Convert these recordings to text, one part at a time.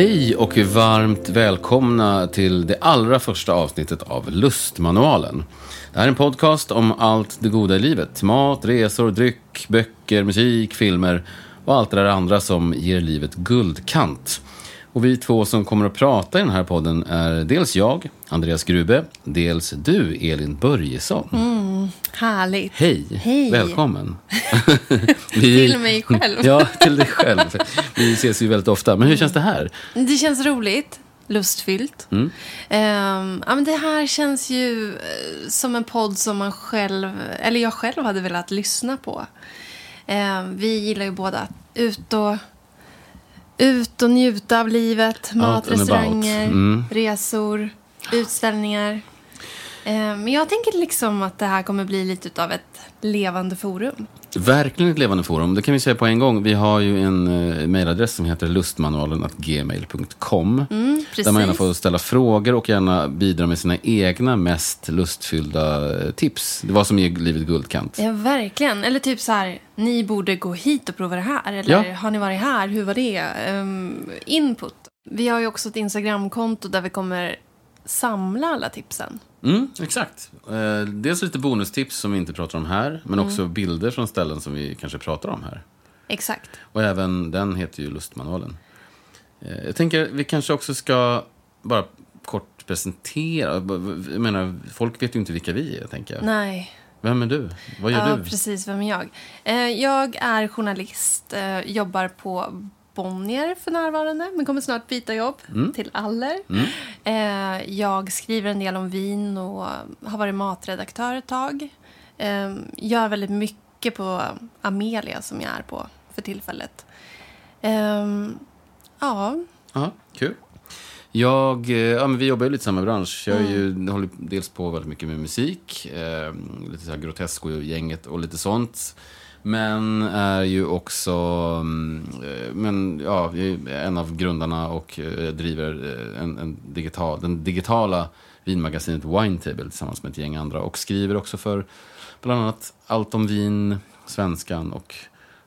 Hej och varmt välkomna till det allra första avsnittet av Lustmanualen. Det här är en podcast om allt det goda i livet. Mat, resor, dryck, böcker, musik, filmer och allt det där andra som ger livet guldkant. Och vi två som kommer att prata i den här podden är dels jag, Andreas Grube, dels du, Elin Börjesson. Härligt. Hej. Hej. välkommen. Vi- Till mig själv. Ja, till dig själv. Vi ses ju väldigt ofta. Men hur känns det här? Det känns roligt. Lustfyllt. Mm. Ehm, ja, men det här känns ju eh, som en podd som man själv, eller jag själv hade velat lyssna på. Ehm, vi gillar ju båda att ut och, ut och njuta av livet. Mat, restauranger, Mm. resor, utställningar. Ehm, Men jag tänker liksom att det här kommer bli lite av ett levande forum. Verkligen ett levande forum. Det kan vi säga på en gång. Vi har ju en uh, mejladress som heter lustmanualen.gmail.com. Mm. Där man gärna får ställa frågor och gärna bidra med sina egna mest lustfyllda eh, tips. Det var som ger livet guldkant. Ja, verkligen. Eller typ så här, ni borde gå hit och prova det här. Eller Ja. har ni varit här, hur var det? Ehm, input. Vi har ju också ett Instagramkonto där vi kommer samla alla tipsen. Mm, exakt. Eh, dels lite bonustips som vi inte pratar om här. Men också Mm. bilder från ställen som vi kanske pratar om här. Exakt. Och även den heter ju Lustmanualen. Eh, Jag tänker vi kanske också ska bara kort presentera. Jag menar, folk vet ju inte vilka vi är, tänker jag. Nej. Vem är du? Vad gör Ja, du? precis. Vem är jag? Eh, jag är journalist, eh, jobbar på Bonnier för närvarande, men kommer snart byta jobb Mm. till Aller. Eh, jag skriver en del om vin och har varit matredaktör ett tag. Eh, gör väldigt mycket på Amelia som jag är på för tillfället. Eh, ja, Ja, kul. Jag, eh, ja, men vi jobbar ju lite i samma bransch. Jag är ju, Mm. håller dels på väldigt mycket med musik, eh, lite så här Grotesco-gänget och lite sånt. Men är ju också mm, eh, men, ja, en av grundarna och eh, driver eh, en, en digital, den digitala vinmagasinet Winetable tillsammans med ett gäng andra. Och skriver också för bland annat Allt om vin, Svenskan och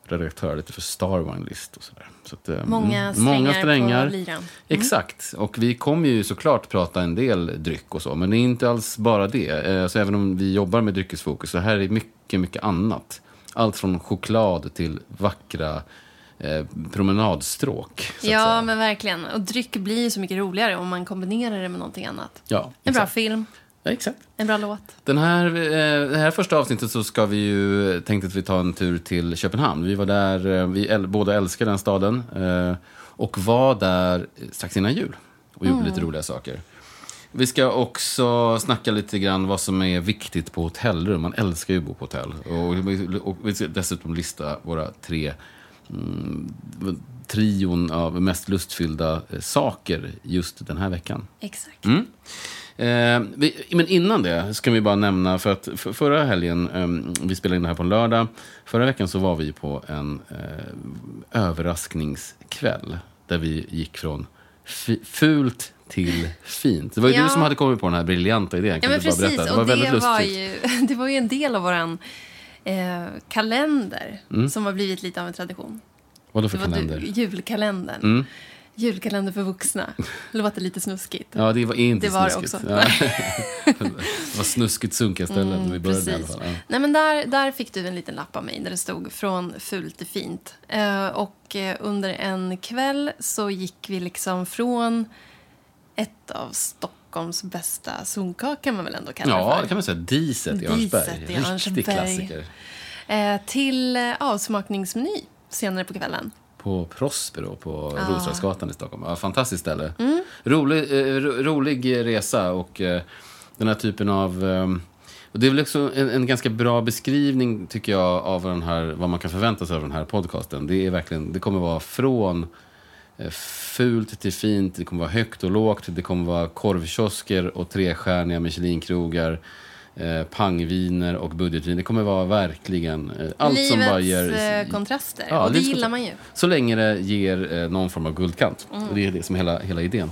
redaktör lite för Star Wine List och sådär. Så att, eh, många mm, strängar, många strängar. på lyran. Exakt. Och vi kommer ju såklart prata en del dryck och så, men det är inte alls bara det. Så även om vi jobbar med dryckesfokus, så här är mycket, mycket annat. Allt från choklad till vackra eh, promenadstråk. Ja, men verkligen. Och dryck blir ju så mycket roligare om man kombinerar det med någonting annat. ja, En bra exakt. film, Ja, exakt. en bra låt. Den här, eh, det här första avsnittet så ska vi ju, tänkte att vi tar en tur till Köpenhamn. Vi var där, eh, vi äl, båda älskar den staden. Eh, och var där strax innan jul. Och gjorde lite roliga saker. Vi ska också snacka lite grann vad som är viktigt på hotellrum. Man älskar ju att bo på hotell. Och, och vi ska dessutom lista våra tre mm, trion av mest lustfyllda eh, saker just den här veckan. Exakt. Mm. Eh, vi, men innan det ska vi bara nämna, för att för, förra helgen, eh, vi spelade in det här på en lördag, förra veckan så var vi på en eh, överraskningskväll där vi gick från fult till fint. Det var ju Ja. du som hade kommit på den här briljanta idén. Ja, Kan men du bara precis. Det och var väldigt det var, lustigt. ju, det var ju en del av vår eh, kalender Mm. som har blivit lite av en tradition. Vadå Det för var kalender? Du, julkalendern. Mm. Julkalender för vuxna. Låter lite snuskigt. Ja, det var inte Det var det snuskigt. också. Ja. det var snuskigt sunkiga ställen. Mm, vi började i alla precis. fall. Ja. Nej, men där, där fick du en liten lapp av mig där det stod från fult till fint. Eh, och eh, under en kväll så gick vi liksom från ett av Stockholms bästa sunkak kan man väl ändå kalla Ja, det det för. kan man säga. Diset i Diset Örnsberg. Riktig klassiker. Eh, till eh, avsmakningsmeny senare på kvällen. På Prospero på Ah. Roslagsgatan i Stockholm. Ja, fantastiskt ställe. Mm. Rolig, eh, ro, rolig resa och eh, den här typen av... Eh, och det är väl också en, en ganska bra beskrivning, tycker jag, av den här, vad man kan förvänta sig av den här podcasten. Det, är verkligen, det kommer vara från fult till fint, det kommer vara högt och lågt, det kommer vara korvkiosker och trestjärniga Michelin-krogar, eh, pangviner och budgetvin. Det kommer vara verkligen eh, allt Livets som bara ger... eh, kontraster. Ja, och det livets gillar man ju. Så länge det ger eh, någon form av guldkant. Mm. Och det är det som är hela, hela idén.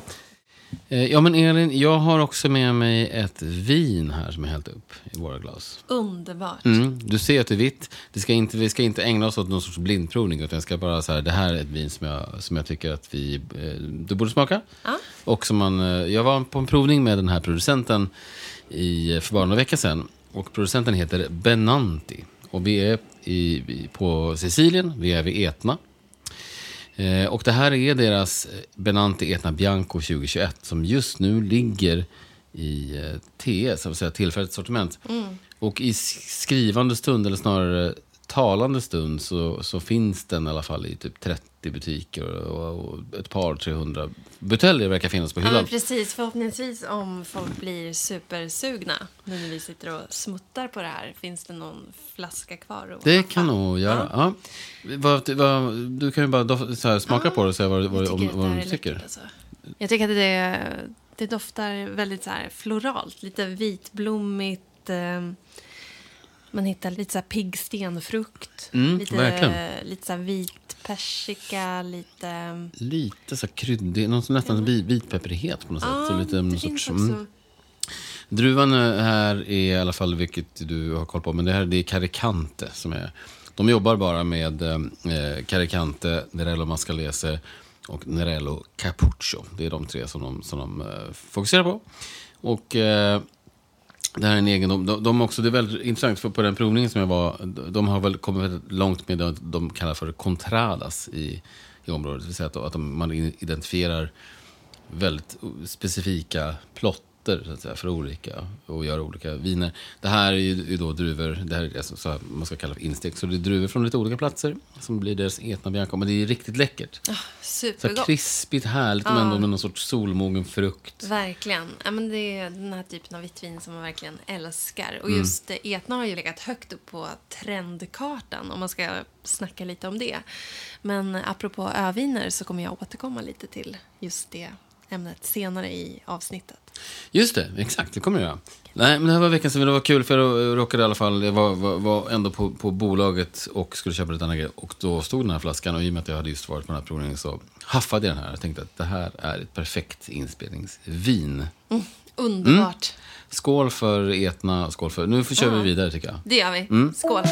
Eh, Ja, men Elin, jag har också med mig ett vin här som jag hällt upp i våra glas. Underbart. Mm, du ser att det är vitt. Det ska inte, vi ska inte ägna oss åt någon sorts blindprovning. Utan jag ska bara så här, det här är ett vin som jag, som jag tycker att vi, eh, du borde smaka. Ja. Och som man, eh, jag var på en provning med den här producenten i, för bara några veckor sedan. Och producenten heter Benanti. Och vi är i, i- på Sicilien, vi är vid Etna. Eh, och det här är deras eh, Benanti Etna Bianco 2021 som just nu ligger i eh, TS, alltså tillfälligt sortiment. Och i skrivande stund, eller snarare talande stund, så, så finns den i alla fall i typ 30 butiker och, och ett par, 300 buteljer verkar finnas på Ja, hyllan. men precis. Förhoppningsvis om folk blir supersugna nu när vi sitter och smuttar på det här. Finns det någon flaska kvar? Det kan nog göra. Ja. Vad, vad, du kan ju bara dof, här, smaka på det och säga vad, vad, om, vad du tycker. läckert, alltså. Jag tycker att det, det doftar väldigt så här floralt. Lite vitblommigt. Eh, man hittar lite så här pigg stenfrukt. Mm, lite, verkligen. lite så här vit persika, lite... Lite så här kryddig, någon som nästan vit, vitpepprighet på något sätt. Så lite, det sorts, mm. Druvan eh, här är i alla fall, vilket du har koll på, men det här det är Caricante som är... De jobbar bara med eh, Caricante, Nerello Mascalese och Nerello Capuccio. Det är de tre som de, som de eh, fokuserar på. Och eh, det här är en egendom. De, de också, det är väldigt intressant, för på den provningen som jag var, de har väl kommit väldigt långt med det de kallar för contradas i, i området. Det vill säga att, att de, man identifierar väldigt specifika plotter så att säga, för olika och gör olika viner. Det här är ju då druvor, det här är alltså, så här, man ska kalla för instekt, så det är druvor från lite olika platser som blir deras etna bianca. Men det är riktigt läckert. Så här Supergott. krispigt, härligt, men ändå med någon sorts solmogen frukt. Verkligen. Ja, men det är den här typen av vitt vin som man verkligen älskar. Och Mm. just eh, Etna har ju legat högt upp på trendkartan om man ska snacka lite om det. Men apropå öviner så kommer jag återkomma lite till just det ämnet senare i avsnittet. Just det, exakt. Det kommer jag göra. Nej, men det här var veckan sedan. Det var kul för jag råkade i alla fall, jag var, var, var ändå på, på bolaget och skulle köpa lite andra grejer. Och då stod den här flaskan och i och med att jag hade just varit på den här provningen så haffade jag den här. Jag tänkte att det här är ett perfekt inspelningsvin. Underbart. Skål för Etna, skål för... Nu kör vi vidare tycker jag. Det gör vi. Mm. Skål.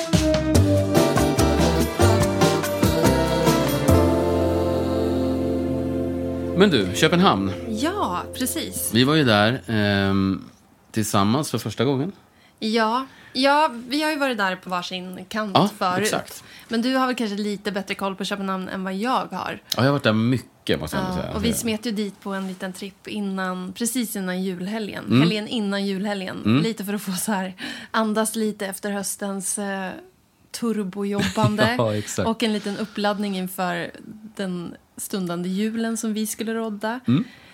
Men du, Köpenhamn. Ja, precis. Vi var ju där ehm, tillsammans för första gången. Ja, ja, vi har ju varit där på varsin kant Ja, förut. exakt. Men du har väl kanske lite bättre koll på Köpenhamn än vad jag har. Ja, jag har varit där mycket måste jag Ja, säga. och vi smet ju dit på en liten tripp innan, precis innan julhelgen. Mm. Helgen innan julhelgen. Lite för att få så här, andas lite efter höstens eh, turbojobbande. Ja, och en liten uppladdning inför den stundande julen som vi skulle rodda.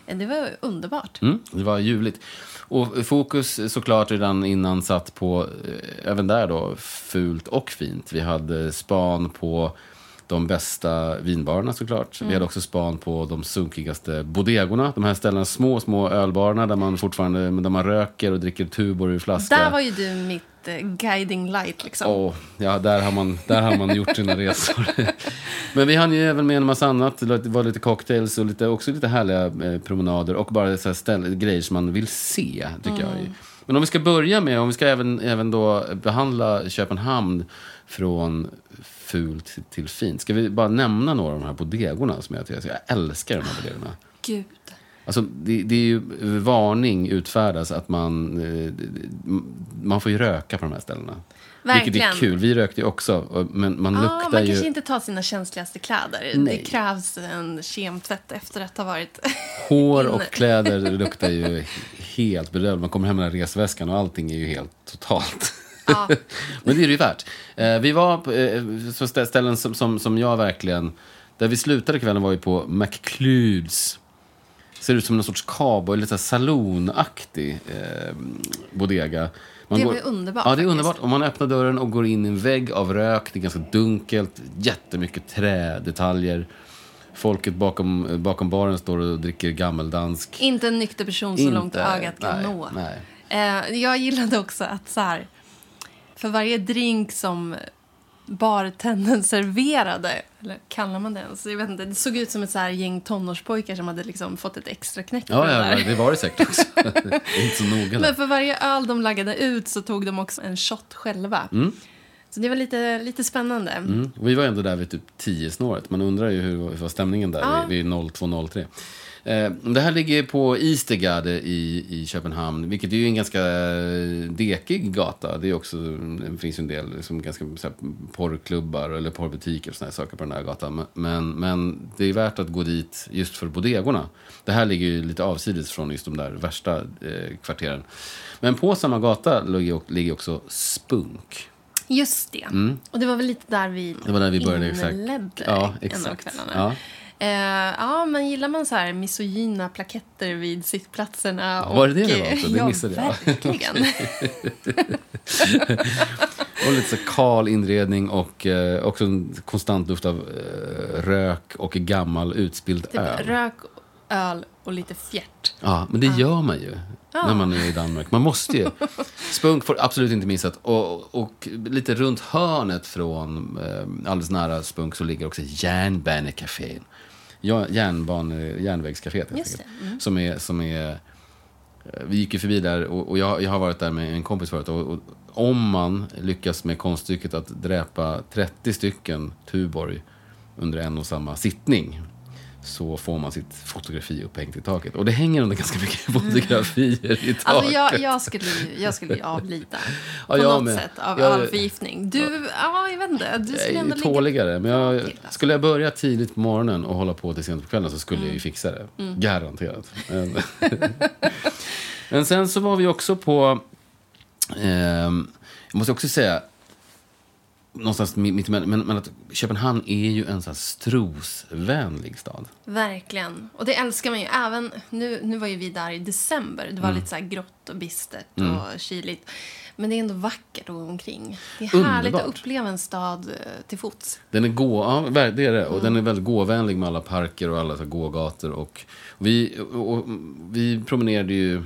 Eh, Det var underbart. Mm, det var ljuvligt. Och fokus såklart redan innan satt på, eh, även där då, fult och fint. Vi hade span på de bästa vinbarerna såklart. Vi hade också span på de sunkigaste bodegorna. De här ställena, små, små ölbarerna där man fortfarande där man röker och dricker Tuborg ur flaska. Där var ju du mitt eh, guiding light liksom. Åh, ja, där har, man, där har man gjort sina resor. Men vi hann ju även med en massa annat. Det var lite cocktails och lite, också lite härliga eh, promenader. Och bara så ställ, grejer som man vill se, tycker jag. ju. Men om vi ska börja med, om vi ska även, även då behandla Köpenhamn från fult till, fint. Ska vi bara nämna några av de här bodegorna som jag jag älskar de här bodegorna. Gud. Alltså, det, det är ju varning utfärdas att man, eh, man får ju röka på de här ställena. Vilket Verkligen. är kul. Vi rökte ju också, men man Ja, luktar man ju... kanske inte tar sina känsligaste kläder. Nej. Det krävs en kemtvätt efter att ha varit... Hår och kläder luktar ju helt bedrövligt. Man kommer hem med den här resväskan och allting är ju helt totalt. Ja. Men det är det ju värt. Eh, vi var på eh, ställen som, som, som jag verkligen... Där vi slutade kvällen var ju på McCludes. Ser ut som någon sorts cowboy, lite salonaktig eh, bodega. Man Det ju underbart, Ja, det är underbart. Om man öppnar dörren och går in i en vägg av rök, det är ganska dunkelt, jättemycket trädetaljer. Folket bakom, bakom baren står och dricker gammeldansk. inte en nykter person så långt ögat kan nej, nå. Nej. Eh, jag gillade också att så här, för varje drink som bartendern serverade, eller kallar man det ens? Jag vet inte, det såg ut som ett så här gäng tonårspojkar som hade liksom fått ett extra knäck Ja, det ja, där. det var det säkert också. det är inte så noga. Men för varje öl de laggade ut så tog de också en shot själva. Så det var lite, lite spännande. Mm. Vi var ändå där vid typ 10 snåret. Man undrar ju hur hur var stämningen där Ja. vid, vid 02.03. Eh, det här ligger på Eastergade i, i Köpenhamn, vilket är ju en ganska eh, dekig gata. Det, är också, det finns ju en del liksom, ganska så här, porrklubbar eller porrbutiker och såna här saker på den här gatan. Men, men det är värt att gå dit just för bodegorna. Det här ligger ju lite avsides från just de där värsta eh, kvarteren. Men på samma gata ligger, också Spunk. Just det. Och det var väl lite där vi, Mm. Det var där vi började, exakt. inledde Ja, en av exakt. kvällarna. Ja. Eh, ja, men gillar man så här misogyna plaketter vid sittplatserna? Var det det det och, var också? Det ja, missade jag. verkligen. Och lite så kal inredning och eh, också en konstant luft av eh, rök och gammal utspilld typ öl. rök, öl och lite fjärt. Ja, men det gör man ju när man är i Danmark. Man måste ju. Spunk får absolut inte missat. Och, och lite runt hörnet från, eh, alldeles nära Spunk, så ligger också Järnbanecafén. Ja, järnbane, järnvägscaféet Just enkelt. Som är, som är, eh, vi gick ju förbi där och, och jag, jag har varit där med en kompis förut. Och, och om man lyckas med konststycket att dräpa 30 stycken Tuborg under en och samma sittning så får man sitt fotografi upphängt i taket. Och det hänger under ganska mycket fotografier i taket. Alltså jag, jag, skulle, ju- jag skulle ju avlida. Ja, på jag något med. sätt av Jag- ölförgiftning. Du, ja, jag vet inte. Du jag skulle ändå tåligare. Men jag, till, alltså. skulle jag börja tidigt på morgonen och hålla på till sent på kvällen så skulle jag Mm. ju fixa det. Garanterat. Men, men sen så var vi också på... ehm, jag måste också säga, någonstans mitt emellan, men, men att Köpenhamn är ju en sån här strosvänlig stad. Verkligen. Och det älskar man ju. Även, nu, nu var ju vi där i december. Det var Mm. lite så här grått och bistert och kyligt. Men det är ändå vackert att gå omkring. Det är härligt Underbart. att uppleva en stad eh, till fots. Den är gå, ja, det är det. Och Mm. den är väldigt gåvänlig med alla parker och alla så gågator. Och vi, och, vi promenerade ju,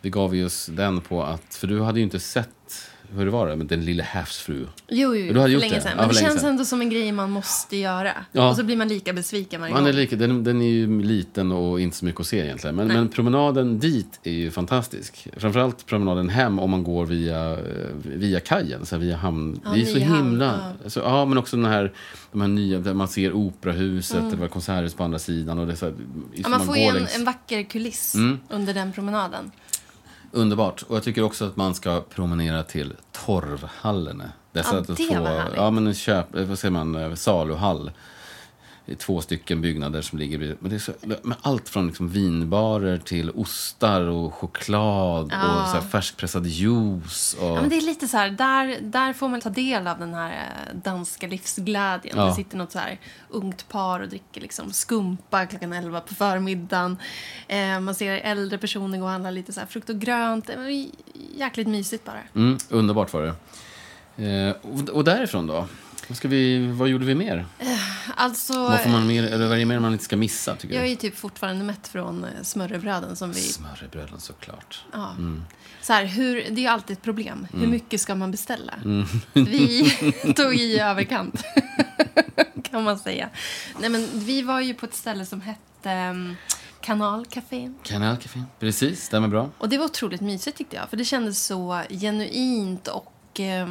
vi gav ju oss den på att, för du hade ju inte sett, hur det var det, med den lille havsfru. Jo, jo, Du hade gjort länge det? sedan. Ja, Men för det känns sedan. ändå som en grej man måste göra. Ja. Och så blir man lika besviken varje Man är gång. lika, den, den är ju liten och inte så mycket att se egentligen. Men, men promenaden dit är ju fantastisk. Framförallt promenaden hem om man går via, eh, via kajen, så via hamn. Ja, det är så hamn, himla... Så, ja, men också den här, de här nya, där man ser operahuset, Mm. det var konserthus på andra sidan. Och det är så här, Ja, som man får ju en, längs- en vacker kuliss Mm. under den promenaden. Underbart. Och jag tycker också att man ska promenera till Torvhallen. Dessa Ja, att det få, var härligt. Ja, men en köp, vad säger man, saluhall. Det är två stycken byggnader som ligger vid, men det är så, med allt från liksom vinbarer till ostar och choklad och Ja. så här färskpressad juice. Och, Ja, men det är lite så här, där, där får man ta del av den här eh, danska livsglädjen. Ja. Det sitter något så här ungt par och dricker liksom skumpa klockan 11 på förmiddagen. Eh, man ser äldre personer gå och handla lite så här frukt och grönt. Jäkligt mysigt bara. mm, underbart var det. Eh, och, och därifrån då? Vad, ska vi, vad gjorde vi mer? Alltså, Vad, får man mer, eller vad är det mer man inte ska missa? Tycker jag är typ fortfarande mätt från eh, smörrebröden som vi... Smörrebröden såklart. Ja. Mm. Så här, hur, det är alltid ett problem. Hur mycket ska man beställa? Vi tog i överkant, kan man säga. Nej, men vi var ju på ett ställe som hette um, Kanalcafé. Kanalcafé. Precis, stämmer bra. Och det var otroligt mysigt tyckte jag. För det kändes så genuint och eh,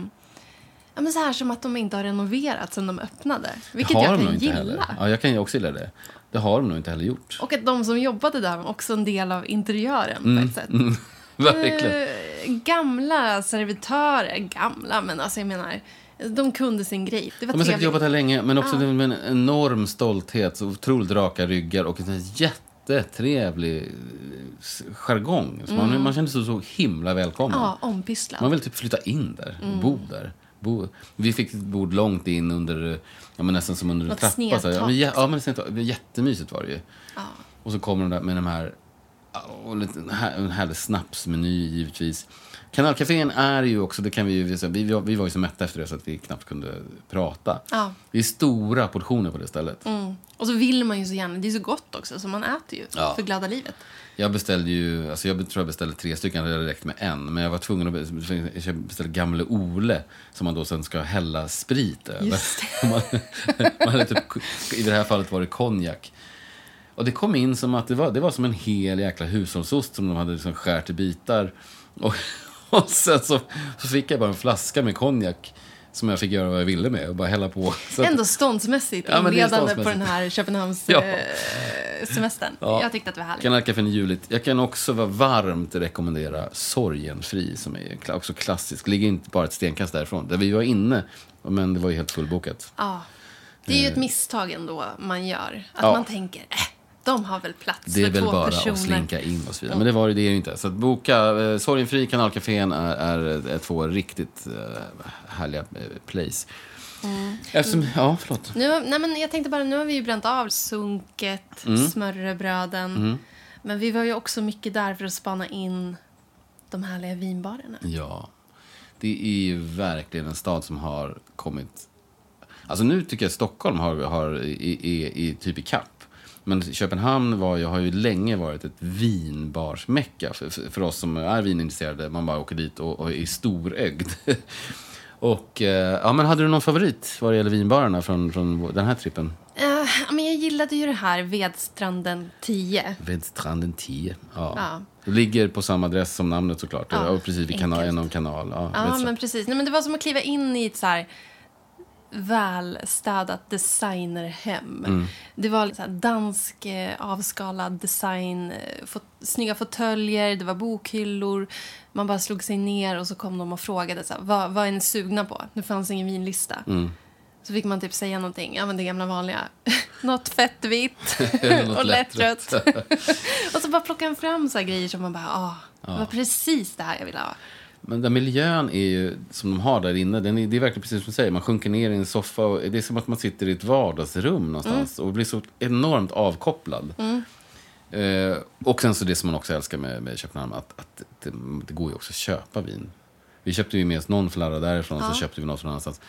ja, men så här som att de inte har renoverat sen de öppnade. Vilket har jag kan inte gilla. heller. Ja, jag kan också gilla det. Det har de nog inte heller gjort. Och att de som jobbade där var också en del av interiören Mm. på ett sätt. Verkligen. Eh, gamla servitörer, gamla men alltså jag menar, de kunde sin grej. Det var De har säkert jobbat här länge, men också Ja. med en enorm stolthet, så otroligt raka ryggar och en jättetrevlig eh, jargong. Så man, man kände sig så himla välkommen. Mm. Ja, ompysslad. Man vill typ flytta in där, Mm. bo där. Bo. Vi fick ett bord långt in under, ja, men nästan som under en trappa. Så här. Ja, snedtak, men, ja, men snedtak. Det var jättemysigt var det ju. Ja. Och så kommer de där med de här Och lite, här- en härlig snapsmeny givetvis. Kanalcafén är ju också, det kan vi ju, vi, vi, vi var ju så mätta efter det så att vi knappt kunde prata. Ja. Det är stora portioner på det stället. Mm. Och så vill man ju så gärna. Det är så gott också, så man äter ju Ja. för glada livet. Jag beställde ju, alltså jag tror jag beställde tre stycken, det hade räckt med en. Men jag var tvungen att beställa Gamle Ole som man då sen ska hälla sprit över. Man, man typ, I det här fallet var det konjak. Och det kom in som att det var, det var som en hel jäkla hushållsost som de hade liksom skärt i bitar. Och, och sen så, så fick jag bara en flaska med konjak som jag fick göra vad jag ville med och bara hälla på. Så Ändå ståndsmässigt Ja, inledande på den här Köpenhamns Ja. eh, semestern. Ja. Jag tyckte att det var härligt. Kanalcafén är ljuvligt. Jag kan också vara varmt rekommendera Sorgenfri som är också klassisk. Ligger inte bara ett stenkast därifrån. Där vi var inne, men det var ju helt fullbokat. Ja. Det är ju ett misstag ändå man gör. Att Ja. man tänker, äh, de har väl plats Det är för väl två bara personer. att slinka in och så vidare. Men det var det, det är det inte. Så att boka eh, Sorgenfri, Kanalcafén är, är, är två riktigt eh, härliga eh, place. Mm. Eftersom, ja, förlåt. Nu, nej men jag tänkte bara, nu har vi ju bränt av sunket, Mm. smörrebröden. Men vi var ju också mycket där för att spana in de härliga vinbarerna. Ja, det är ju verkligen en stad som har kommit... Alltså nu tycker jag Stockholm har, har, är, är, är typ i kapp. Men Köpenhamn var ju, har ju länge varit ett vinbarsmecka för, för, oss som är vinintresserade. Man bara åker dit och, och är storögd. och, eh, ja, men hade du någon favorit vad det gäller vinbarerna från, från den här trippen? Eh, men jag gillade ju det här Vedstranden 10. Vedstranden 10. Ja. Ja. Det ligger på samma adress som namnet såklart. Ja, och precis vid kanal, en kanal. Ja, Ja, men precis. Nej, men det var som att kliva in i ett så här välstädat designerhem. Mm. Det var så dansk eh, avskalad design, eh, fått, snygga fåtöljer, det var bokhyllor. Man bara slog sig ner och så kom de och frågade så här, vad, vad är ni sugna på? Det fanns ingen vinlista. Mm. Så fick man typ säga någonting, ja men det gamla vanliga. Något fett vitt Något och lättrött. och så bara plockade han fram så här grejer som man bara, ah, det var precis det här jag ville ha. Men den miljön är ju, som de har där inne, den är, det är verkligen precis som du säger. Man sjunker ner i en soffa och det är som att man sitter i ett vardagsrum någonstans och blir så enormt avkopplad. Eh, och sen så det som man också älskar med, med Köpenhamn, att, att det, det går ju också att köpa vin. Vi köpte ju med oss någon flarra därifrån, så köpte vi något från annanstans.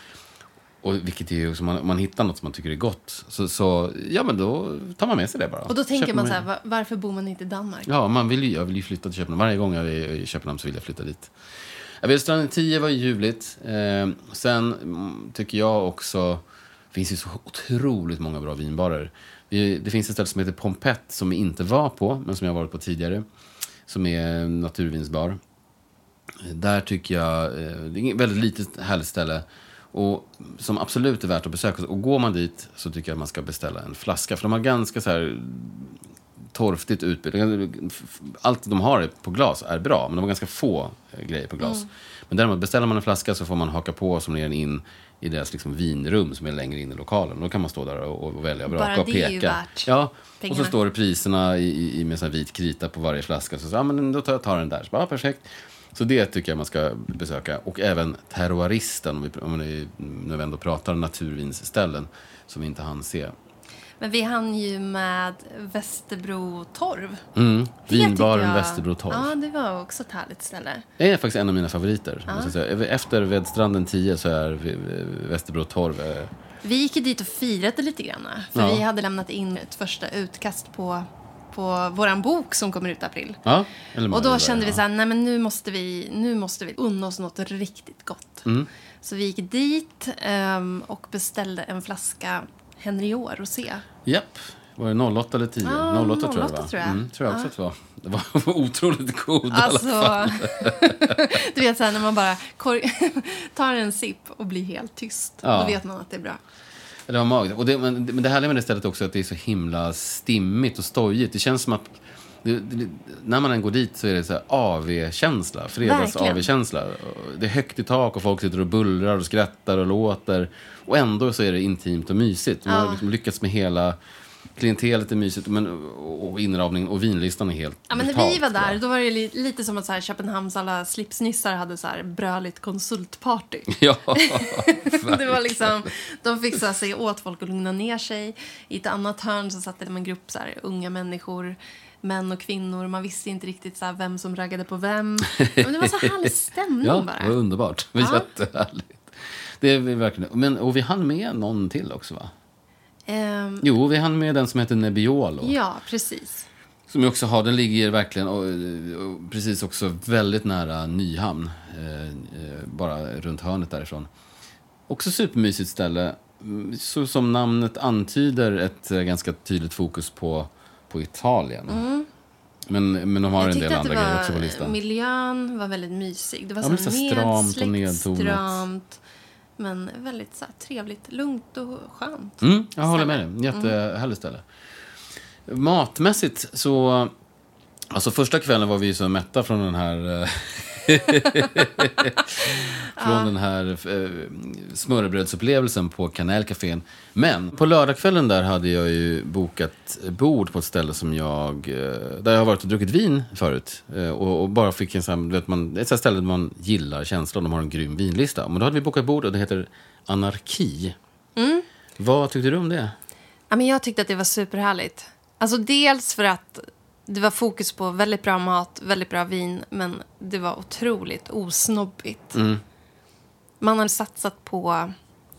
Och vilket är ju, om man, man hittar något som man tycker är gott, så, så ja men då tar man med sig det bara. Och då tänker Köper man så här, "Va- varför bor man inte i Danmark? Ja, man vill ju, jag vill ju flytta till Köpenhamn. Varje gång jag är i Köpenhamn så vill jag flytta dit. Jag vet, stranden 10 var ju ljuvligt. Eh, sen mm, tycker jag också... Det finns ju så otroligt många bra vinbarer. Vi, det finns ett ställe som heter Pompett som vi inte var på, men som jag har varit på tidigare. Som är en naturvinsbar. Där tycker jag... Eh, det är ett väldigt litet härligt ställe. Och som absolut är värt att besöka. Och går man dit så tycker jag att man ska beställa en flaska. För de har ganska så här torftigt utbud. Allt de har på glas är bra, men de har ganska få eh, grejer på glas. Men däremot beställer man en flaska så får man haka på som ner den in i deras liksom vinrum som är längre in i lokalen. Då kan man stå där och, och välja och Bara vraka och det peka. är ju värt ja, och pengarna. så står det priserna i, i, med sån vit krita på varje flaska. Så, så ja, men då tar jag tar den där. Så, bara, ja, perfekt. Så det tycker jag man ska besöka. Och även Terroiristen, om vi, om vi, vi ändå pratar naturvinsställen som vi inte hann se. Men vi hann ju med Västerbro torv. Mm. Vinbaren Västerbro torg. Ja, det var också ett härligt ställe. Det är faktiskt en av mina favoriter. säga. Efter Vedstranden 10 så är Västerbro torv... eh, Vi gick dit och firade lite grann. För Ja. vi hade lämnat in ett första utkast på, på våran bok som kommer ut i april. Ja, Och då kände vi så här, nej men nu måste vi, nu måste vi unna oss något riktigt gott. Mm. Så vi gick dit ehm, och beställde en flaska Henriot Rosé. Japp. Var det 08 eller 10? Ja, 08 tror jag 08 det var. tror jag. Mm, tror jag också Ja. att det var. Det var otroligt god i alla fall. Alltså, du vet så här när man bara tar en sipp och blir helt tyst. Ja. Då vet man att det är bra. Det var magiskt. Och det, men, men det härliga med det stället också är att det är så himla stimmigt och stojigt. Det känns som att det, det, när man än går dit så är det så här AV-känsla. Fredags Verkligen. AV-känsla. Det är högt i tak och folk sitter och bullrar och skrattar och låter. Och ändå så är det intimt och mysigt. Man har Ja. liksom lyckats med hela klientelet är mysigt men, och, inramningen och vinlistan är helt Ja, men när vi var där, då var det li lite som att så här, Köpenhamns alla slipsnissar hade så här bröligt konsultparty. Ja, Det var liksom, de fick så här, säga åt folk att lugna ner sig. I ett annat hörn så satt det en grupp så här, unga människor, män och kvinnor. Man visste inte riktigt så vem som raggade på vem. Men det var så härlig stämning ja bara. det var underbart. Det var Ja. jättehärligt. Det är verkligen. Men, och vi hann med någon till också va? Ehm, Jo, vi hann med den som heter Nebbiolo. ja, precis. Som också har, den ligger verkligen och, och precis också väldigt nära Nyhamn. Eh, eh, bara runt hörnet därifrån. Också supermysigt ställe. Mm, Så som namnet antyder ett eh, ganska tydligt fokus på, på Italien. Men, men de har Jag en del andra grejer också på listan. miljön var väldigt mysig. Det var Ja, så så stramt och nedtonat. stramt. Men väldigt så här, trevligt, lugnt och skönt. Mm, jag håller med dig. Jättehärligt ställe. Matmässigt så... Alltså första kvällen var vi så mätta från den här... från den här eh, smörrebrödsupplevelsen på Kanelcafén. Men på lördagskvällen där hade jag ju bokat bord på ett ställe som jag... eh, Där jag har varit och druckit vin förut. Eh, Och, och bara fick en sån här, vet man, ett sånt ställe där man gillar känslan. De har en grym vinlista. Men då hade vi bokat bord och det heter Anarki. Vad tyckte du om det? Ja, men jag tyckte att det var superhärligt. Alltså dels för att det var fokus på väldigt bra mat, väldigt bra vin, men det var otroligt osnobbigt. Mm. Man hade satsat på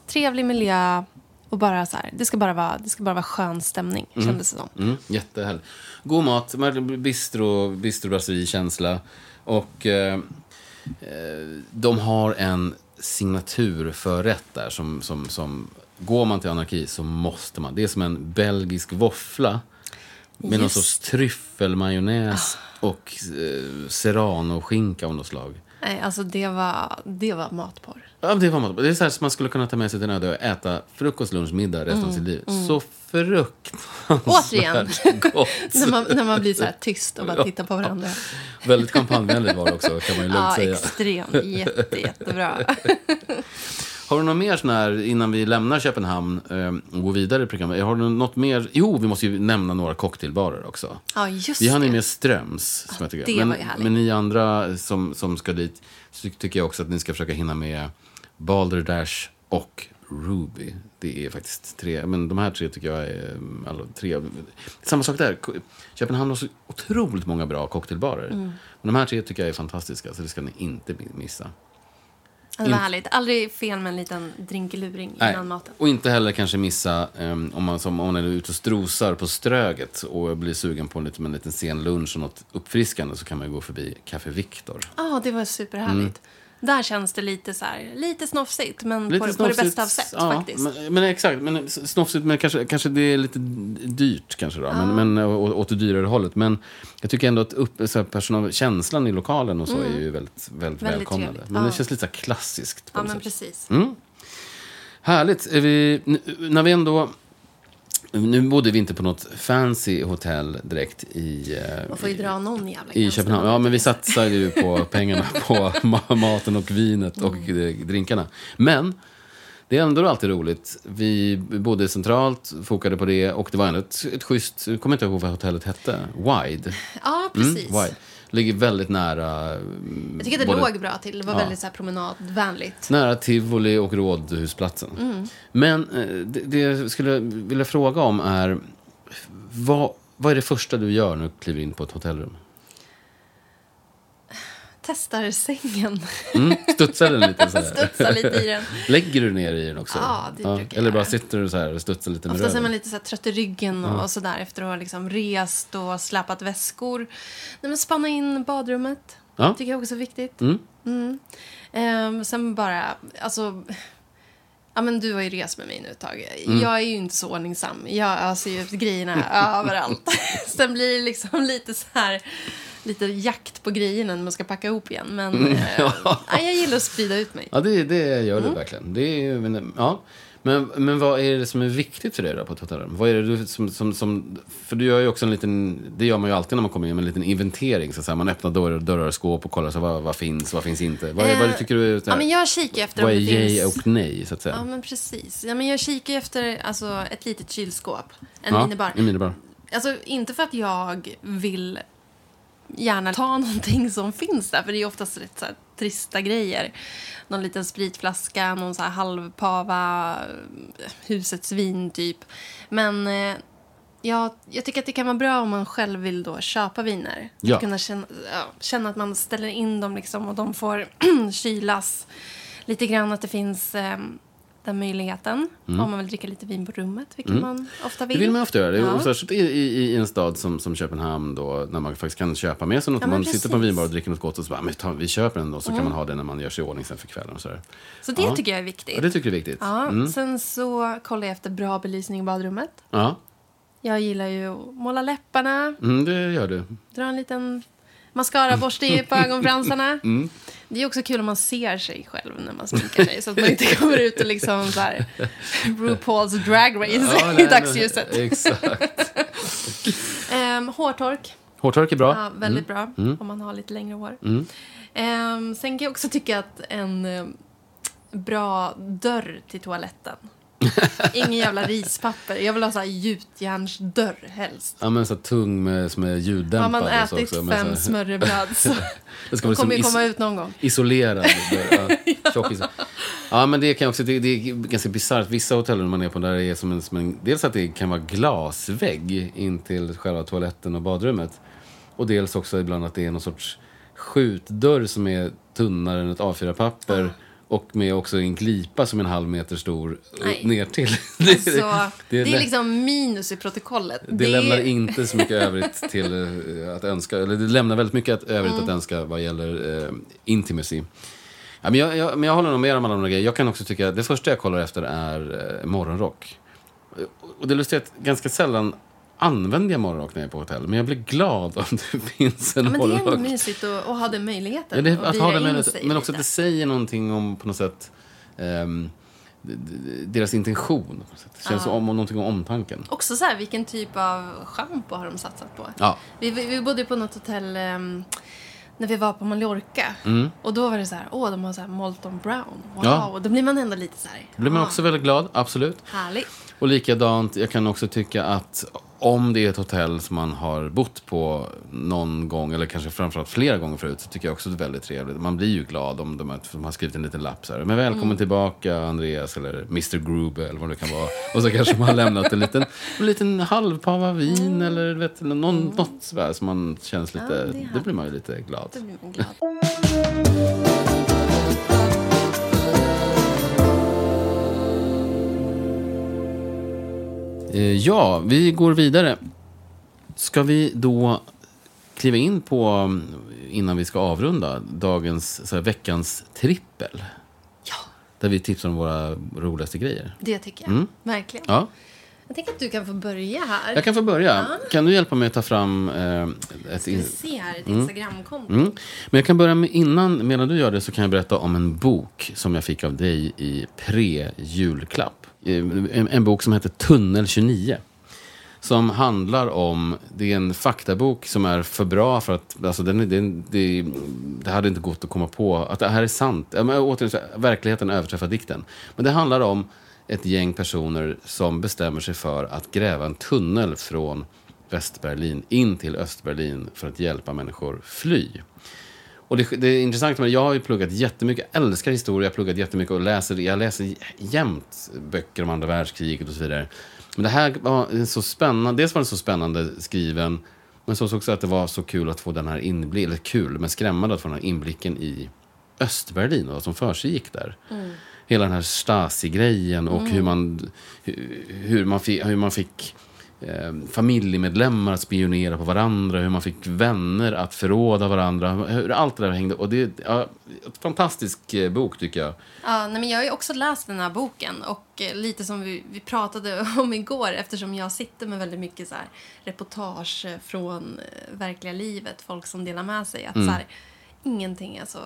trevlig miljö och bara så här, det ska bara vara, det ska bara vara skön stämning, kändes det som. Mm, jättehärligt. God mat, bistro, bistrobrasserie-känsla. Och eh, eh, de har en signaturförrätt där som, som, som... Går man till anarki så måste man. Det är som en belgisk våffla med någon Just. sorts tryffelmajonnäs och eh, serrano-skinka av något slag. Nej, alltså det var, det var matporr. Ja, det, var mat. det är så här man skulle kunna ta med sig till en öde och äta frukost, lunch, middag resten av sitt liv. Så fruktansvärt Återigen. gott. när, man, när man blir så här tyst och bara tittar på varandra. Väldigt kampanjvänligt var det också, kan man ju lugnt Ja, säga. extremt. Jätte, jättebra. Har du något mer sån här, innan vi lämnar Köpenhamn eh, och går vidare i programmet? Har du något mer? Jo, vi måste ju nämna några cocktailbarer också. Ja, just Vi hann ju med Ströms, som jag tycker. det men, var ju härligt. men ni andra som, som ska dit, så tycker jag också att ni ska försöka hinna med Balderdash och Ruby. Det är faktiskt tre, men de här tre tycker jag är mm, alla tre. Samma sak där, Köpenhamn har så otroligt många bra cocktailbarer. Mm. Men de här tre tycker jag är fantastiska, så det ska ni inte missa. Det var härligt. Aldrig fel med en liten drinkeluring Nej. innan maten. Och inte heller kanske missa um, om, man, som, om man är ute och strosar på Ströget och blir sugen på en liten, en liten sen lunch och något uppfriskande så kan man ju gå förbi Café Victor. Ja, det var superhärligt. Där känns det lite så här, lite snofsigt, men Lite på, på det snofsigt, bästa av sätt ja, faktiskt. Men, men exakt, men snofsigt, men kanske, kanske det är lite dyrt kanske då, men, men å- åt det dyrare hållet. Men jag tycker ändå att upp, så här, personal, känslan i lokalen och så är ju väldigt, väldigt, Väldigt välkomnande. trevligt, Men det ja. känns lite så klassiskt på Ja, men sätt. precis. Mm. Härligt. Är vi, när vi ändå... Nu bodde vi inte på något fancy hotell direkt i, eh, Man får ju dra någon jävla i. Köpenhamn. Ja, men vi satsade ju på pengarna på ma- maten och vinet och Mm. eh, drinkarna. Men det är ändå alltid roligt. Vi bodde centralt, fokade på det och det var ändå ett, ett schysst... Jag kommer inte ihåg vad hotellet hette. Wide. Ja, Mm, precis. Wide. Ligger väldigt nära... Jag tycker att det både- låg bra till. Det var Ja. väldigt så här promenadvänligt. Nära Tivoli och Rådhusplatsen. Mm. Men eh, det, det jag skulle vilja fråga om är... Vad, vad är det första du gör när du kliver in på ett hotellrum? Testar sängen. Mm, studsar den lite? Så här? Studsar lite i den. Lägger du ner i den också? Ja, det brukar jag Eller bara sitter du så här och studsar lite med Oftast är röven? man lite så här trött i ryggen och, och sådär efter att ha liksom rest och släpat väskor. Nej, men spanna in badrummet. Ja. tycker jag också är viktigt. Mm. Mm. Ehm, sen bara, alltså... Ja, men du har ju rest med mig nu ett tag. Mm. Jag är ju inte så ordningsam. Jag öser ju ut grejerna överallt. Sen blir det liksom lite så här... Lite jakt på grejerna när man ska packa ihop igen. Men eh, Mm. ja. nej, jag gillar att sprida ut mig. Ja, det, det gör Mm. du verkligen. Det är, ja. Men, men vad är det som är viktigt för dig då på hotellrum? Vad är det du som, som, som, för du gör ju också en liten, det gör man ju alltid när man kommer in, med en liten inventering. Så att säga. Man öppnar dörrar, dörrar och skåp och kollar så vad, vad finns, vad finns inte. Vad, är, vad Eh, tycker du är, Ja, men jag kikar efter vad är finns... och nej, så att säga? Ja, men precis. Ja, men jag kikar efter alltså, ett litet kylskåp. En Ja, minibar. En minibar. Alltså, inte för att jag vill gärna ta någonting som finns där, för det är oftast rätt så här, trista grejer. Någon liten spritflaska, någon så här halvpava, husets vin typ. Men eh, ja, jag tycker att det kan vara bra om man själv vill då köpa viner. Ja. Att kunna känna, ja, känna att man ställer in dem liksom och de får kylas lite grann. Att det finns eh, den möjligheten. Om man vill dricka lite vin på rummet, vilket man ofta vill. Mm. Det vill man ofta göra. Ja. Särskilt i, i, i en stad som, som Köpenhamn då, när man faktiskt kan köpa med sig något. Ja, man sitter på en precis. vinbar och dricker något gott och så bara, men ta, vi köper den då, så kan man ha den när man gör sig i ordning sen för kvällen. Och så där. Så det Ja. tycker jag är viktigt. Ja, det tycker jag är viktigt. Ja, Mm. Sen så kollar jag efter bra belysning i badrummet. Ja, Jag gillar ju att måla läpparna, mm, det gör du. dra en liten mascaraborste på ögonfransarna. Mm. Det är också kul om man ser sig själv när man sminkar sig. Så att man inte kommer ut och liksom så här RuPaul's Drag Race Ja, i nej, dagsljuset. men- Exakt. Ehm, hårtork, Hårtork är bra. ja, väldigt bra Mm. om man har lite längre hår. Mm. Ehm, sen kan jag också tycka att en em, bra dörr till toaletten. Ingen jävla rispapper. Jag vill ha så här gjutjärnsdörr helst. Ja, men så tung med, som är ljuddämpad. Har man ätit också, fem så, smörrebröd så Det ska kommer ju komma ut någon gång. isolerad. ja, tjock is- ja, men det kan också, det, det är ganska bisarrt. Vissa hotellrum man är på där är som en, som en, dels att det kan vara glasvägg in till själva toaletten och badrummet. Och dels också ibland att det är någon sorts skjutdörr som är tunnare än ett A4-papper. Och med också en glipa som är en halv meter stor och Nej. ner till. Så det är lä- liksom minus i protokollet. det lämnar inte så mycket övrigt till eh, att önska. Eller det lämnar väldigt mycket att, övrigt Mm. att önska vad gäller eh, intimacy. Ja, men, jag, jag, men jag håller nog med om alla de där grejerna. Jag kan också tycka det första jag kollar efter är eh, morgonrock. Och det är lustigt att ganska sällan använder jag morgonrock när jag är på hotell. Men jag blir glad om det finns en Ja, men det är morgonrock. ändå mysigt att, att ha den möjligheten. Ja, det, att ha med, sig men också att lite. det säger någonting om på något sätt d- deras intention. På något sätt. Det känns Ja. om, om någonting om omtanken. Också så här, vilken typ av schampo har de satsat på? Ja. Vi, vi, vi bodde på något hotell ehm, när vi var på Mallorca. Mm. Och då var det så här, åh, de har så här Molton Brown. Wow. Ja. Och då blir man ändå lite så här, Då blir man ah, också väldigt glad, absolut. Härligt. Och likadant, jag kan också tycka att om det är ett hotell som man har bott på någon gång, eller kanske framförallt flera gånger förut, så tycker jag också det är väldigt trevligt. Man blir ju glad om de, de har skrivit en liten lapp så här. Men välkommen Mm. tillbaka Andreas, eller Mr Grube, eller vad det kan vara. Och så kanske man har lämnat en liten, en liten halvpava vin, eller du vet, någon, något sådär som man känns lite, Mm. Ja, det härligt. blir man ju lite glad. Ja, vi går vidare. Ska vi då kliva in på, mm, innan vi ska avrunda, dagens, så här, veckans trippel? Ja, Där vi tipsar om våra roligaste grejer. det tycker jag. Mm. Verkligen. Ja, Jag tänker att du kan få börja här. jag kan få börja. Kan du hjälpa mig att ta fram eh, ett... Vi In... ser här ett Instagramkonto. Mm. Men jag kan börja med innan, medan du gör det så kan jag berätta om en bok som jag fick av dig i pre-julklapp. Eh, en, en bok som heter Tunnel 29. Som handlar om, det är en faktabok som är för bra för att, alltså den, den, det, det hade inte gått att komma på att det här är sant. Men återigen, verkligheten överträffar dikten. Men det handlar om ett gäng personer som bestämmer sig för att gräva en tunnel från Västberlin in till Östberlin för att hjälpa människor fly. Och det, det är intressant, men jag har ju pluggat jättemycket, jag älskar historia, jag har pluggat jättemycket och läser, jag läser jämt böcker om andra världskriget och så vidare. Men det här var så spännande, dels var den så spännande skriven, men så också att det var så kul att få den här inblicken, eller kul, men skrämmande att få den här inblicken i Östberlin och vad som försiggick där. Hela den här Stasi-grejen och hur man, hur, hur man fick, hur man fick eh, familjemedlemmar att spionera på varandra, hur man fick vänner att förråda varandra, hur allt det där hängde. Och det är ja, ett fantastisk eh, bok tycker jag. Ja, nej, men jag har ju också läst den här boken och eh, lite som vi, vi pratade om igår eftersom jag sitter med väldigt mycket så här, reportage från verkliga livet, folk som delar med sig. Att så här, ingenting är så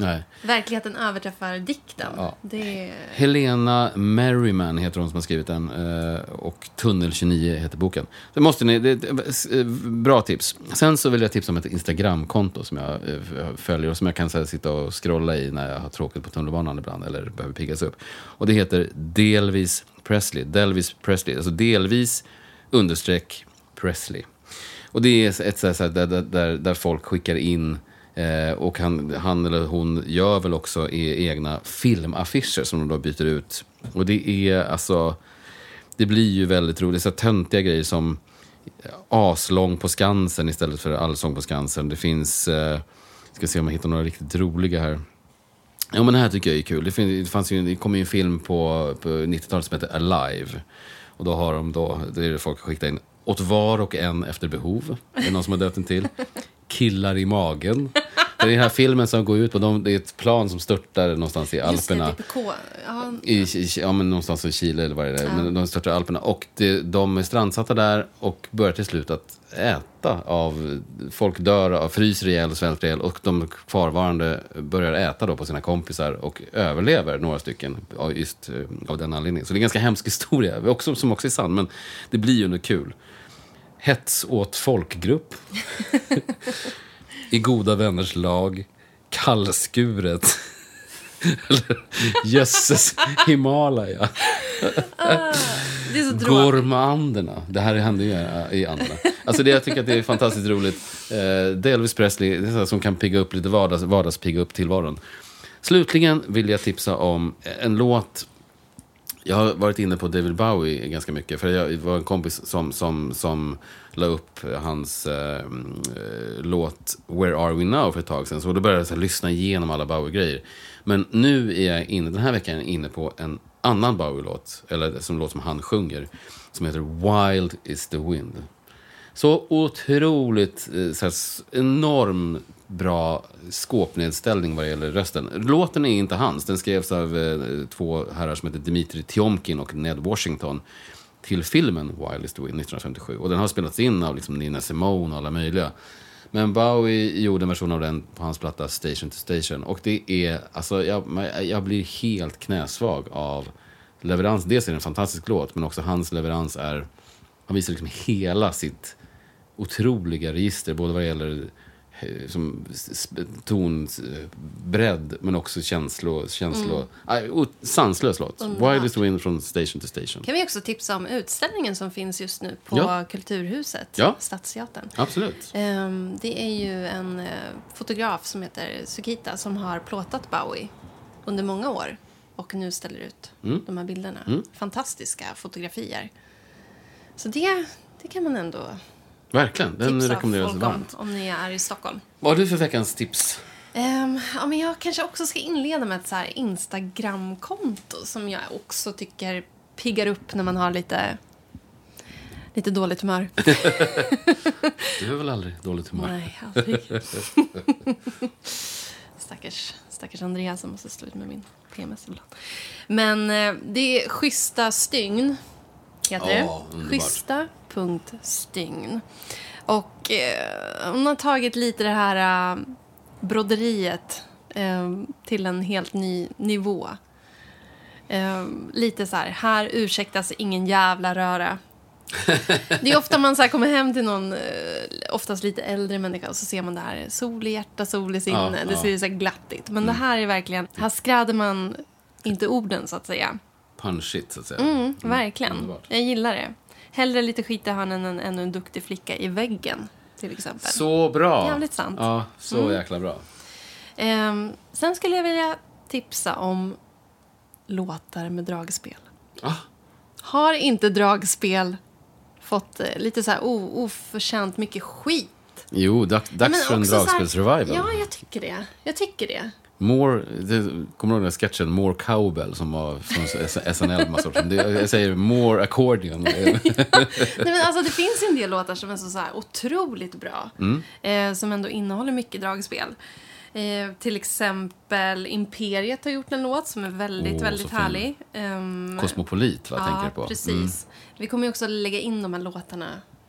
Nej. Verkligheten överträffar dikten. Ja. Det. Helena Merriman heter hon som har skrivit den. eh, Och Tunnel 29 heter boken. Det måste ni, det, det, bra tips. Sen så vill jag tipsa om ett Instagramkonto som jag eh, följer och som jag kan så här, sitta och scrolla i när jag har tråkigt på tunnelbanan ibland eller behöver piggas upp. Och det heter Delvis Presley. Delvis Presley. Alltså delvis understreck Presley. Och det är ett så här, så där- där, där folk skickar in eh, och han, han eller hon gör väl också e, egna filmaffischer som de då byter ut. Och det är alltså, det blir ju väldigt roligt. Så töntiga grejer som eh, aslång på Skansen istället för allsång på Skansen. Det finns, eh, ska se om jag hittar några riktigt roliga här. Ja men det här tycker jag är kul. Det, finns, det, fanns ju, det kom ju en film på, på 90-talet som heter Alive. Och då har de då, det är det folk skickar skickat in, åt var och en efter behov. Det är någon som har döpt den till. Killar i magen. Det är den här filmen som går ut på, de, det är ett plan som störtar någonstans i Just Alperna. det, DPK. Ja, I, i, ja, men någonstans i Chile eller vad det är. Men de störtar Alperna. Och det, de är strandsatta där och börjar till slut att äta av... Folk dör, av, fryser ihjäl, svälter ihjäl och de kvarvarande börjar äta då på sina kompisar och överlever några stycken av just eh, av den anledningen. Så det är en ganska hemsk historia, också, som också är sann, men det blir ju ändå kul. Hets åt folkgrupp. I goda vänners lag. Kallskuret. Eller Jösses Himalaya. det är så tråkigt. Gourmanderna. Det här hände ju äh, i Anderna. Alltså det, jag tycker att det är fantastiskt roligt. Eh, det är Elvis Presley det är som kan pigga upp lite vardags, vardagspigga upp tillvaron. Slutligen vill jag tipsa om en låt jag har varit inne på David Bowie ganska mycket. För jag det var en kompis som, som, som la upp hans eh, eh, låt Where Are We Now för ett tag sedan. Så då började jag så här, lyssna igenom alla Bowie-grejer. Men nu är jag inne, den här veckan är jag inne på en annan Bowie-låt. Eller som låt som han sjunger. Som heter Wild is the Wind. Så otroligt, eh, så här, enorm bra skåpnedställning vad det gäller rösten. Låten är inte hans, den skrevs av eh, två herrar som heter Dimitri Tiomkin och Ned Washington till filmen Wild is the Wind 1957. Och den har spelats in av liksom Nina Simone och alla möjliga. Men Bowie gjorde en version av den på hans platta Station to Station. Och det är, alltså jag, jag blir helt knäsvag av leverans. Dels är det en fantastisk låt, men också hans leverans är han visar liksom hela sitt otroliga register, både vad det gäller som sp- tonbredd, men också känslo... känslo mm. o- sanslös låt. Underbart. Wildest Wind från Station to Station. Kan vi också tipsa om utställningen som finns just nu på Ja. Kulturhuset, Ja. Stadsteatern. Absolut. Ehm, det är ju en eh, fotograf som heter Sukita som har plåtat Bowie under många år och nu ställer ut Mm. de här bilderna. Fantastiska fotografier. Så det, det kan man ändå Verkligen. Den tipsa rekommenderas folk om varmt. om ni är i Stockholm. Vad har du för veckans tips? Ehm, ja, men jag kanske också ska inleda med ett så här Instagramkonto som jag också tycker piggar upp när man har lite, lite dåligt humör. Du har väl aldrig dåligt humör? Nej, aldrig. stackars, stackars Andreas som måste stå ut med min PMS ibland. Men eh, det är Schyssta stygn, heter Ja, det. Underbart. Schyssta.stygn. Och eh, hon har tagit lite det här eh, broderiet eh, till en helt ny nivå. Eh, lite så här, här ursäktas ingen jävla röra. Det är ofta man så här kommer hem till någon, eh, oftast lite äldre människa och så ser man det här sol i hjärta, sol i sinne. Ja, det ja. Mm. ser så här glatt ut. Men det här är verkligen, här skräder man inte orden så att säga. Punchigt, så att säga. Mm, verkligen. underbart. Jag gillar det. Hellre lite skit i hörnen än ännu en duktig flicka i väggen, till exempel. Så bra! Jävligt sant. Ja, så jäkla bra. Ehm, sen skulle jag vilja tipsa om låtar med dragspel. Ah, Har inte dragspel fått eh, lite så här o- oförtjänt mycket skit? jo, dags, dags för en dragspelsrevival. Ja, jag tycker det. Jag tycker det. More, det, kommer du ihåg den sketchen More Cowbell som var från SNL? Sedan? Det, jag säger More Accordion. Nej, men alltså, det finns en del låtar som är så, så här otroligt bra. Mm. Eh, som ändå innehåller mycket dragspel. Eh, till exempel Imperiet har gjort en låt som är väldigt, så väldigt härlig. Ehm, Kosmopolit, vad ja, tänker du på? precis. Mm. Vi kommer ju också lägga in de här låtarna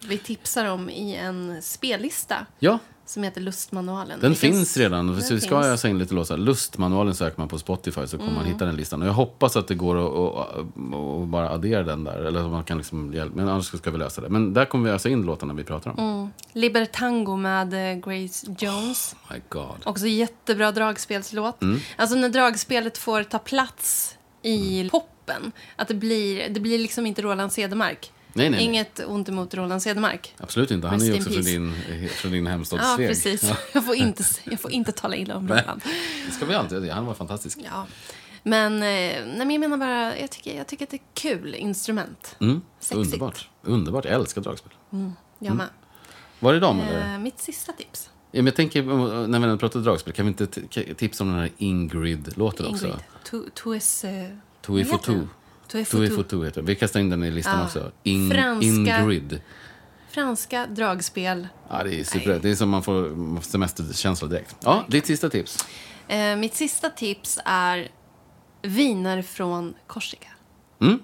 vi tipsar om i en spellista Ja, som heter Lustmanualen. den finns redan. Den Så vi ska finns. ösa in lite låtar. Lustmanualen söker man på Spotify så kommer man hitta den listan. Och jag hoppas att det går att, att, att bara addera den där. Eller att man kan liksom hjälpa. Men annars ska vi lösa det. Men där kommer vi ösa in låtarna vi pratar om. Libertango med eh, Grace Jones. My God. Också jättebra dragspelslåt. Mm. Alltså när dragspelet får ta plats i Mm. poppen. Att det blir, det blir liksom inte Roland Cedermark. Nej, nej, nej. Inget ont emot Roland Cedermark. Absolut inte. Han Rest är ju också från din, från din hemstad Ja, precis. Ja, Jag, får inte, jag får inte tala illa om Nej. Roland. det ska vi alltid. Han var fantastisk. Ja. Men, eh, nej, men jag menar bara, jag tycker, jag tycker att det är kul instrument. Mm. Sexigt. Underbart. Underbart. Jag älskar dragspel. Jag med. Var det dem eller? Eh, mitt sista tips. Ja, men jag tänker, när vi pratar dragspel, kan vi inte tipsa om den här Ingrid-låten också? Ingrid. Tu- Tues... eh, Tui vad for heter two. den? Tui for Tui two. for two heter. Vi kastar in den i listan Ja. också. In, Franska- Ingrid. Franska dragspel. Ja, det är super. Det är som man får semesterkänsla direkt. Ja, ditt sista tips. Eh, mitt sista tips är viner från Korsika. Mm.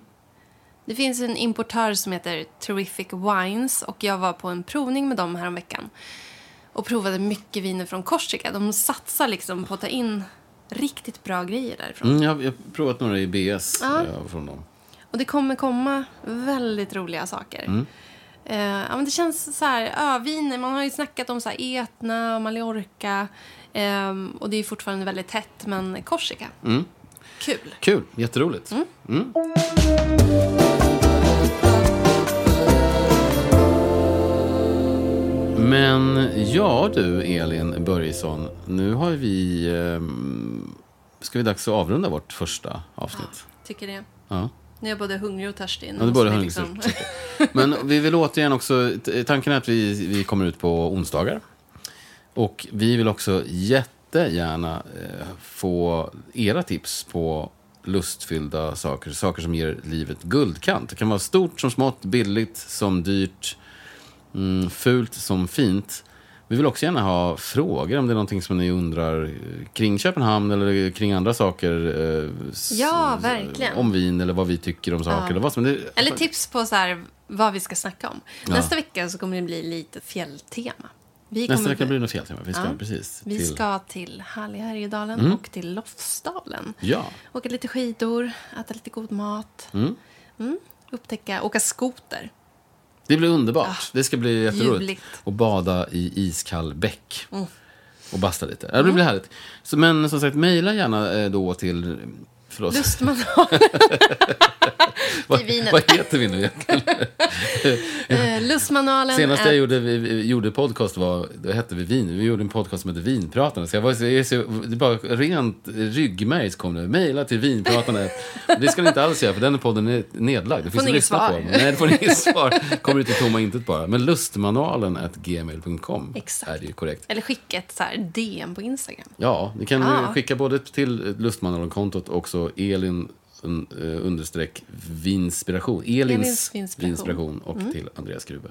Det finns en importör som heter Terrific Wines och jag var på en provning med dem häromveckan och provade mycket viner från Korsika. De satsar liksom på att ta in riktigt bra grejer därifrån. Mm, jag, har- jag har provat några i BS Ja. ja. från dem. Och det kommer komma väldigt roliga saker. Mm. Eh, ja, men det känns så här, öviner, man har ju snackat om så här Etna Mallorca. ehm, och det är fortfarande väldigt tätt, men Korsika. Mm. Kul. Kul, jätteroligt. Mm. Men ja du, Elin Börjesson. Nu har vi... ehm, ska vi dags att avrunda vårt första avsnitt? Tycker det. Ja. Nu är jag både hungrig och törstig. Ja, vi ha liksom... Men vi vill återigen också... Tanken är att vi, vi kommer ut på onsdagar. Och vi vill också jättegärna eh, få era tips på lustfyllda saker. Saker som ger livet guldkant. Det kan vara stort som smått, billigt som dyrt, mm, fult som fint. Vi vill också gärna ha frågor om det är någonting som ni undrar eh, kring Köpenhamn eller kring andra saker. eh, Ja, verkligen. Om vin eller vad vi tycker om saker. Ja. Eller vad som, det, Eller tips på så här, vad vi ska snacka om. Ja. Nästa vecka så kommer det bli lite fjälltema. Vi, Nästa vecka blir det fjälltema. Vi ska, Ja. precis. vi till- ska till härliga Härjedalen Mm. och till Lofsdalen. Ja. Åka lite skidor, äta lite god mat. Mm. Mm. Upptäcka, åka skoter. Det blir underbart. Ja. Det ska bli jätteroligt. Ljuvligt. Och bada i iskall bäck. Mm. Och basta lite. Det blir härligt. Så, men som sagt, mejla gärna eh, då till... Förlåt. Lustmanualen. vad, vad heter vi nu egentligen? Eh, Lustmanualen. Senast är- jag gjorde, vi, gjorde podcast var, då hette vi Vin. Vi gjorde en podcast som hette Vinpratarna. Så jag var, så, jag, så, det är bara rent ryggmärg så kom det. Mejla till Vinpratarna. det ska ni inte alls göra för den podden är nedlagd. Det finns inget svar. på. Nej, det får ni inget svar. Kommer ut i tomma intet bara. Men lustmanualen at gmail.com är det ju korrekt. Eller skicka ett så här DM på Instagram. Ja, ni kan Ja. eh, skicka både till Lustmanualen-kontot och också Elin un, eh, understreck vinspiration. Elins Elins vinspiration. och till Andreas Grube.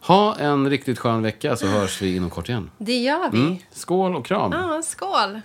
Ha en riktigt skön vecka så hörs vi inom kort igen. Det gör vi. Mm. Skål och kram! Ja, skål.